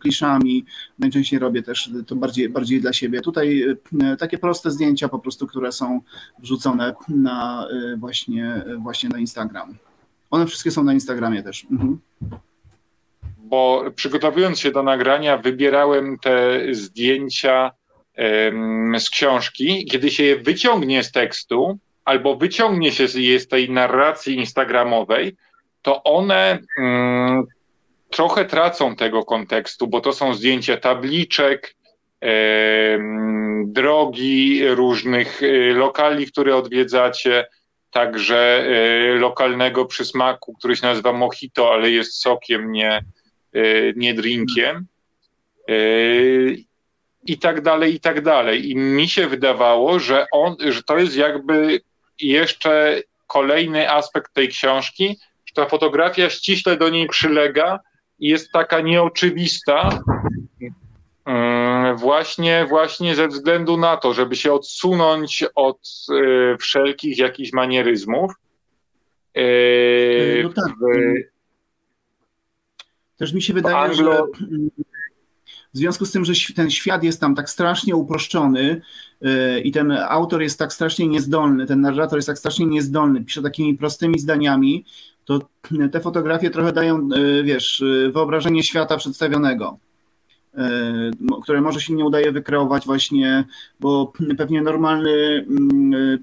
kliszami. Najczęściej robię też to bardziej, bardziej dla siebie. Tutaj takie proste zdjęcia po prostu, które są wrzucone na właśnie, właśnie na Instagram. One wszystkie są na Instagramie też. Mhm. Bo przygotowując się do nagrania, wybierałem te zdjęcia z książki, kiedy się je wyciągnie z tekstu, albo wyciągnie się je z tej narracji instagramowej, to one mm, trochę tracą tego kontekstu, bo to są zdjęcia tabliczek, drogi, różnych y, lokali, które odwiedzacie. także lokalnego przysmaku, który się nazywa mojito, ale jest sokiem, nie, nie drinkiem i tak dalej, i tak dalej. I mi się wydawało, że, on, że to jest jakby jeszcze kolejny aspekt tej książki, że ta fotografia ściśle do niej przylega i jest taka nieoczywista, mm, właśnie, właśnie ze względu na to, żeby się odsunąć od y, wszelkich jakichś manieryzmów. Y, no tak. Też mi się wydaje, Anglo... że w związku z tym, że ten świat jest tam tak strasznie uproszczony yy, i ten autor jest tak strasznie niezdolny, ten narrator jest tak strasznie niezdolny, pisze takimi prostymi zdaniami, to te fotografie trochę dają, yy, wiesz, yy, wyobrażenie świata przedstawionego które może się nie udaje wykreować właśnie, bo pewnie normalny,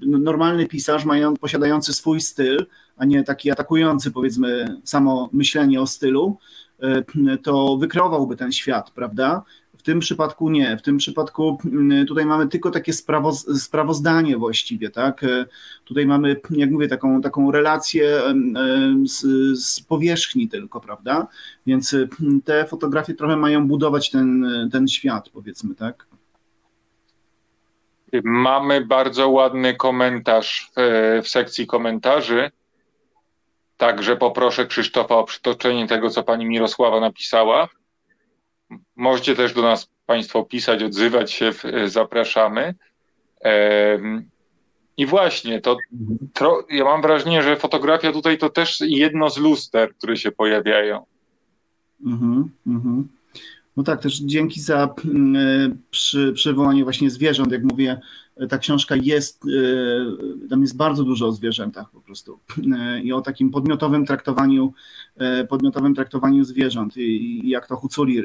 normalny pisarz posiadający swój styl, a nie taki atakujący powiedzmy samo myślenie o stylu, E, to wykreowałby ten świat, prawda? W tym przypadku nie. W tym przypadku mm, tutaj mamy tylko takie sprawozdanie właściwie, tak? E, tutaj mamy, jak mówię, taką, taką relację z, z powierzchni tylko, prawda? Więc te fotografie trochę mają budować ten, ten świat, powiedzmy, tak? Mamy bardzo ładny komentarz w, w sekcji komentarzy Także poproszę Krzysztofa o przytoczenie tego, co pani Mirosława napisała. Możecie też do nas Państwo pisać, odzywać się, zapraszamy. I właśnie, to, ja mam wrażenie, że fotografia tutaj to też jedno z luster, które się pojawiają. Mhm, mhm. No tak, też dzięki za mm, przy, przywołanie właśnie zwierząt, jak mówię, ta książka jest, e, tam jest bardzo dużo o zwierzętach po prostu e, i o takim podmiotowym traktowaniu, e, podmiotowym traktowaniu zwierząt i jak to Huculi,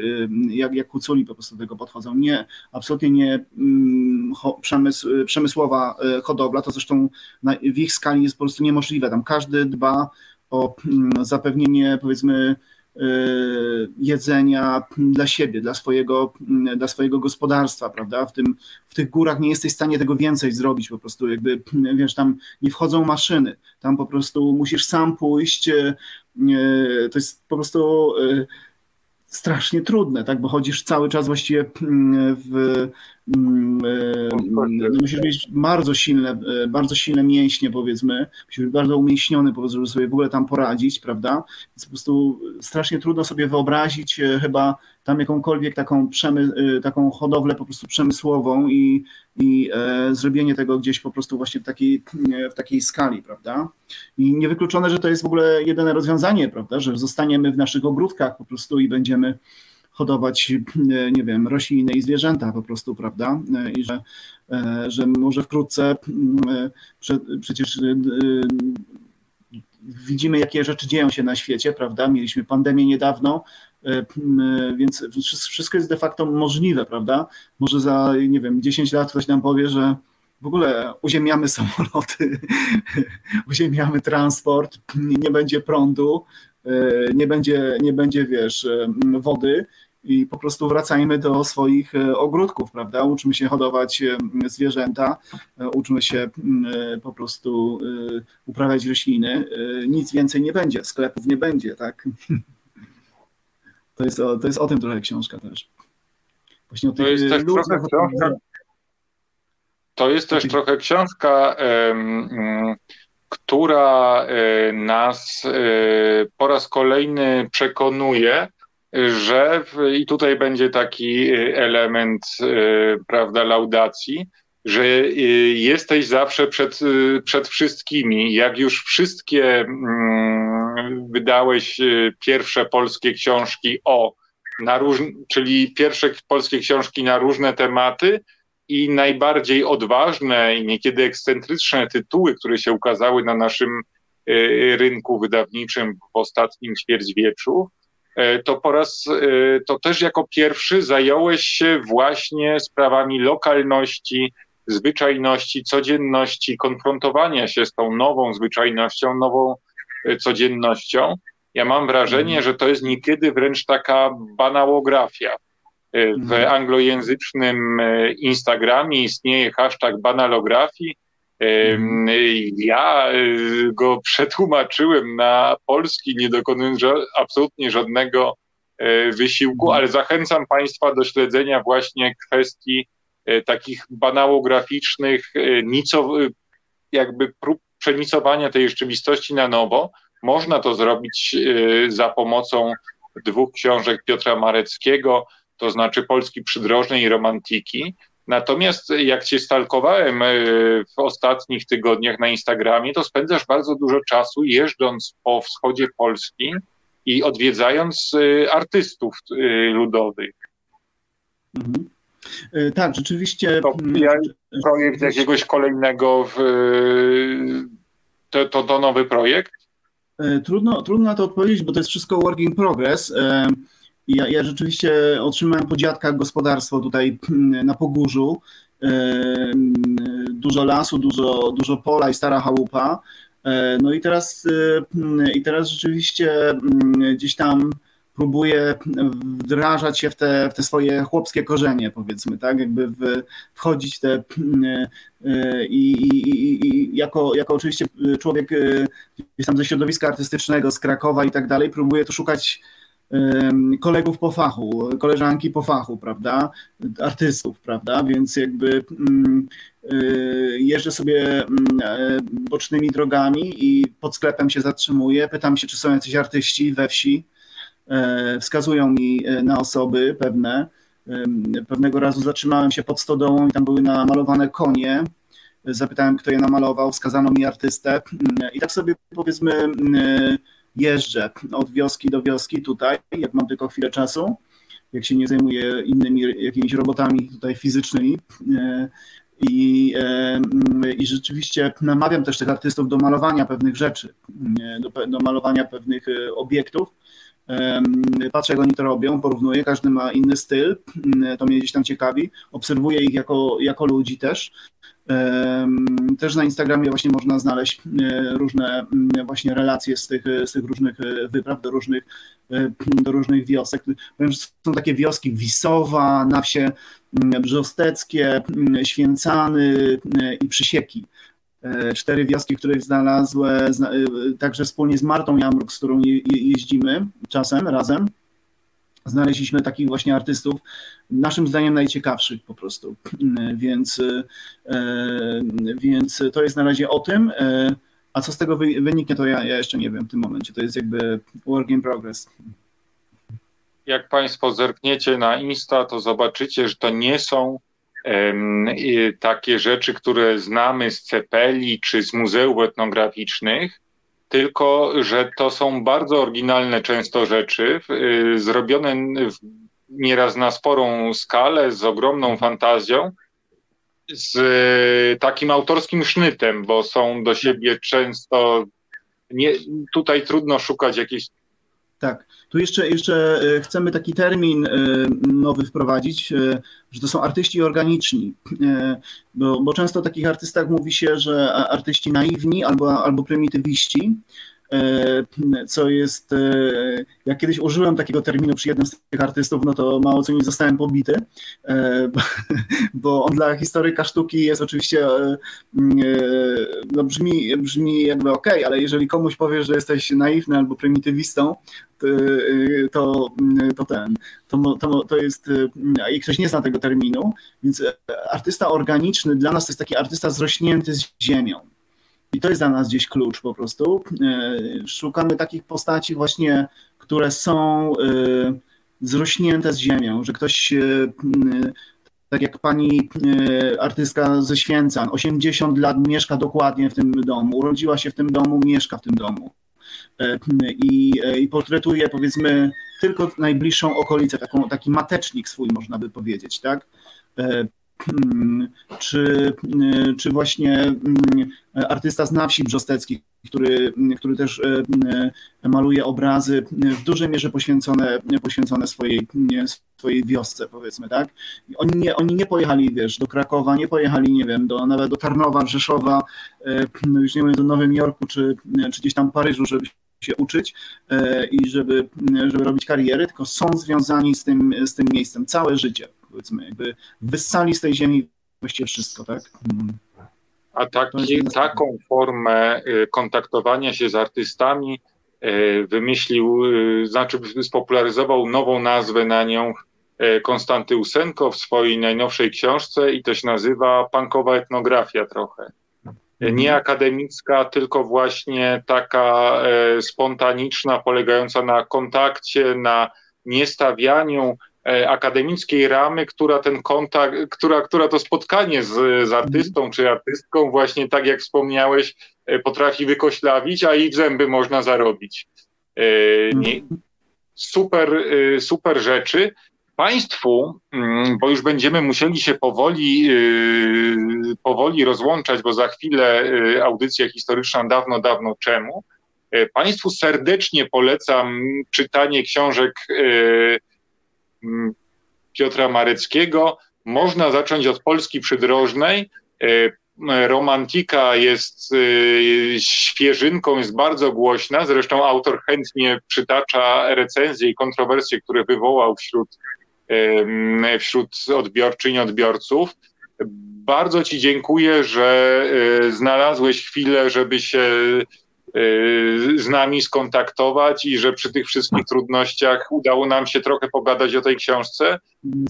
jak, jak Huculi po prostu do tego podchodzą. Nie, absolutnie nie mm, przemysł, przemysłowa hodowla, to zresztą w ich skali jest po prostu niemożliwe. Tam każdy dba o mm, zapewnienie powiedzmy Y, jedzenia dla siebie, dla swojego, dla swojego gospodarstwa, prawda? W, tym, w tych górach nie jesteś w stanie tego więcej zrobić, po prostu jakby, wiesz, tam nie wchodzą maszyny, tam po prostu musisz sam pójść, y, y, to jest po prostu strasznie trudne, tak, bo chodzisz cały czas właściwie w, Mm, no, musisz mieć bardzo silne, e, bardzo silne mięśnie, powiedzmy, musisz być bardzo umieśniony, powiedzmy, żeby sobie w ogóle tam poradzić, prawda? Więc po prostu strasznie trudno sobie wyobrazić e, chyba tam jakąkolwiek taką, przemy, taką hodowlę po prostu przemysłową i, i e, zrobienie tego gdzieś po prostu właśnie w takiej, w takiej skali, prawda? I niewykluczone, że to jest w ogóle jedyne rozwiązanie, prawda? Że zostaniemy w naszych ogródkach po prostu i będziemy hodować, e, nie wiem, rośliny i zwierzęta po prostu, prawda? E, I że, e, że może wkrótce przecież widzimy, jakie rzeczy dzieją się na świecie, prawda? Mieliśmy pandemię niedawno, więc wszystko jest de facto możliwe, prawda? Może za, nie wiem, 10 lat ktoś nam powie, że w ogóle uziemiamy samoloty, uziemiamy transport, nie będzie prądu, nie będzie, nie będzie wiesz, wody i po prostu wracajmy do swoich e, ogródków, prawda? Uczmy się hodować e, zwierzęta, e, uczmy się po prostu uprawiać rośliny. Nic więcej nie będzie, sklepów nie będzie, tak? To jest o, to jest o tym trochę książka też. Właśnie o tych to jest też trochę książka, to jest też trochę książka, która nas po raz kolejny przekonuje, że i tutaj będzie taki y, element, y, prawda, laudacji, że y, jesteś zawsze przed, przed wszystkimi. Jak już wszystkie mm, wydałeś pierwsze polskie książki o, na róż, czyli pierwsze polskie książki na różne tematy i najbardziej odważne i niekiedy ekscentryczne tytuły, które się ukazały na naszym rynku wydawniczym w ostatnim ćwierćwieczu, to po raz, e, to też jako pierwszy zająłeś się właśnie sprawami lokalności, zwyczajności, codzienności, konfrontowania się z tą nową zwyczajnością, nową e, codziennością. Ja mam wrażenie, mhm. że to jest niekiedy wręcz taka banałografia. W mhm. anglojęzycznym Instagramie istnieje hashtag banalografii Ja go przetłumaczyłem na polski, nie dokonując absolutnie żadnego wysiłku, ale zachęcam Państwa do śledzenia właśnie kwestii takich banałograficznych, jakby prób przenicowania tej rzeczywistości na nowo. Można to zrobić za pomocą dwóch książek Piotra Mareckiego, to znaczy Polski Przydrożnej i Romantiki. Natomiast jak cię stalkowałem e, w ostatnich tygodniach na Instagramie, to spędzasz bardzo dużo czasu jeżdżąc po wschodzie Polski i odwiedzając e, artystów e, ludowych. Mhm. Tak, rzeczywiście. To mm, projekt jakiegoś kolejnego w, to, to, to nowy projekt? Trudno, trudno na to odpowiedzieć, bo to jest wszystko work in progress. Ja, ja rzeczywiście otrzymałem po dziadkach gospodarstwo tutaj mm, na Pogórzu. Dużo lasu, dużo, dużo pola i stara chałupa. E, no i teraz, e, i teraz rzeczywiście mm, gdzieś tam próbuję wdrażać się w te, w te swoje chłopskie korzenie, powiedzmy, tak, jakby w, wchodzić w te e, i, i, i, jako, jako oczywiście człowiek gdzieś tam ze środowiska artystycznego, z Krakowa i tak dalej, próbuję tu szukać kolegów po fachu, koleżanki po fachu, prawda, artystów, prawda, więc jakby mm, y, jeżdżę sobie mm, e, bocznymi drogami i pod sklepem się zatrzymuję, pytam się, czy są jacyś artyści we wsi, e, wskazują mi e, na osoby pewne, pewnego razu zatrzymałem się pod stodołą i tam były namalowane konie, zapytałem, kto je namalował, wskazano mi artystę. I tak sobie powiedzmy jeżdżę od wioski do wioski tutaj, jak mam tylko chwilę czasu, jak się nie zajmuję innymi jakimiś robotami tutaj fizycznymi. E, I, e, I rzeczywiście namawiam też tych artystów do malowania pewnych rzeczy, e, do, do malowania pewnych obiektów. Patrzę, jak oni to robią, porównuję, każdy ma inny styl, to mnie gdzieś tam ciekawi. Obserwuję ich jako, jako ludzi też. Też na Instagramie właśnie można znaleźć e, różne mm, właśnie relacje z tych, z tych różnych e, wypraw do różnych, e, do różnych wiosek. Powiem, że są takie wioski Wisowa, na wsie mm, Brzosteckie, mm, Święcany i Przysieki. Cztery wioski, których znalazłem także wspólnie z Martą Jamruk, z którą jeździmy czasem razem znaleźliśmy takich właśnie artystów, naszym zdaniem najciekawszych po prostu. Więc, e, więc to jest na razie o tym. E, a co z tego wyniknie, to ja, ja jeszcze nie wiem w tym momencie. To jest jakby work in progress. Jak Państwo zerkniecie na Insta, to zobaczycie, że to nie są um, takie rzeczy, które znamy z cepeli czy z muzeów etnograficznych, tylko że to są bardzo oryginalne często rzeczy, y, zrobione w, nieraz na sporą skalę, z ogromną fantazją, z y, takim autorskim sznytem, bo są do siebie często. Nie, tutaj trudno szukać jakiejś tak, tu jeszcze, jeszcze e, chcemy taki termin e, nowy wprowadzić, e, że to są artyści organiczni, bo, bo często o takich artystach mówi się, że artyści naiwni albo, albo prymitywiści, co jest, e, ja kiedyś użyłem takiego terminu przy jednym z tych artystów, no to mało co nie zostałem pobity, e, bo on dla historyka sztuki jest oczywiście, no brzmi, brzmi jakby ok, ale jeżeli komuś powiesz, że jesteś naiwny albo prymitywistą, to, to ten, to, to, to jest, i ktoś nie zna tego terminu, więc artysta organiczny dla nas to jest taki artysta zrośnięty z ziemią. I to jest dla nas gdzieś klucz po prostu. E, szukamy takich postaci właśnie, które są e, zrośnięte z ziemią, że ktoś, e, tak jak pani artystka ze Święcan, 80 lat mieszka dokładnie w tym domu, urodziła się w tym domu, mieszka w tym domu. I, i portretuje powiedzmy tylko najbliższą okolicę, taką, taki matecznik swój można by powiedzieć, tak? Hmm, czy, hmm, czy właśnie hmm, artysta z na wsi brzostecki, który, który też maluje obrazy w dużej mierze poświęcone, poświęcone swojej, swojej wiosce, powiedzmy, tak? Oni nie, oni nie pojechali, wiesz, do Krakowa, nie pojechali, nie wiem, do, nawet do Tarnowa, Rzeszowa, e, już nie wiem, do Nowym Jorku, czy, czy gdzieś tam Paryżu, żeby się uczyć e, i żeby, żeby robić kariery, tylko są związani z tym, z tym miejscem całe życie powiedzmy, jakby wyssali z tej ziemi właściwie wszystko, tak? A taki, taką formę kontaktowania się z artystami wymyślił, znaczy spopularyzował nową nazwę na nią Konstanty Usenko w swojej najnowszej książce i to się nazywa punkowa etnografia trochę. Mhm. Nie akademicka, tylko właśnie taka spontaniczna, polegająca na kontakcie, na niestawianiu E, akademickiej ramy, która ten kontakt, która, która to spotkanie z, z artystą czy artystką właśnie tak jak wspomniałeś e, potrafi wykoślawić, a i w zęby można zarobić. E, nie, super, super rzeczy. Państwu, mm, bo już będziemy musieli się powoli, powoli rozłączać, bo za chwilę audycja historyczna dawno, dawno czemu. Państwu serdecznie polecam czytanie książek Piotra Mareckiego. Można zacząć od Polski przydrożnej. E, romantika jest e, świeżynką, jest bardzo głośna. Zresztą autor chętnie przytacza recenzje i kontrowersje, które wywołał wśród, wśród odbiorczyń odbiorców. Bardzo Ci dziękuję, że e, znalazłeś chwilę, żeby się z nami skontaktować i że przy tych wszystkich trudnościach udało nam się trochę pogadać o tej książce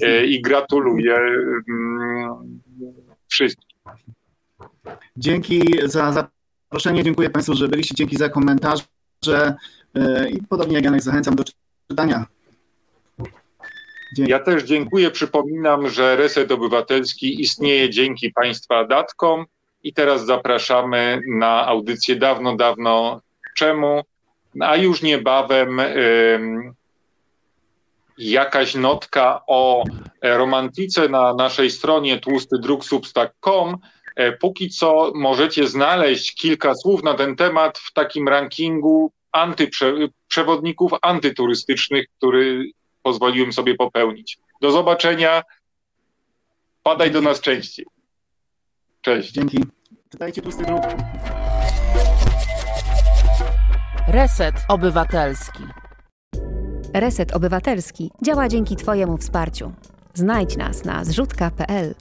y, i gratuluję mm, wszystkim. Dzięki za zaproszenie, dziękuję Państwu, że byliście, dzięki za komentarze y, i podobnie jak Janek zachęcam do czytania. Dzięki. Ja też dziękuję. Przypominam, że Reset Obywatelski istnieje dzięki Państwa datkom. I teraz zapraszamy na audycję dawno, dawno czemu, a już niebawem jakaś notka o romantyce na naszej stronie tłustydrugsubstack.com. E, póki co możecie znaleźć kilka słów na ten temat w takim rankingu antyprze- przewodników antyturystycznych, który pozwoliłem sobie popełnić. Do zobaczenia. Padaj do nas częściej. Cześć. Dzięki. Czytajcie pusty druk. Reset Obywatelski. Reset Obywatelski działa dzięki Twojemu wsparciu. Znajdź nas na zrzutka.pl.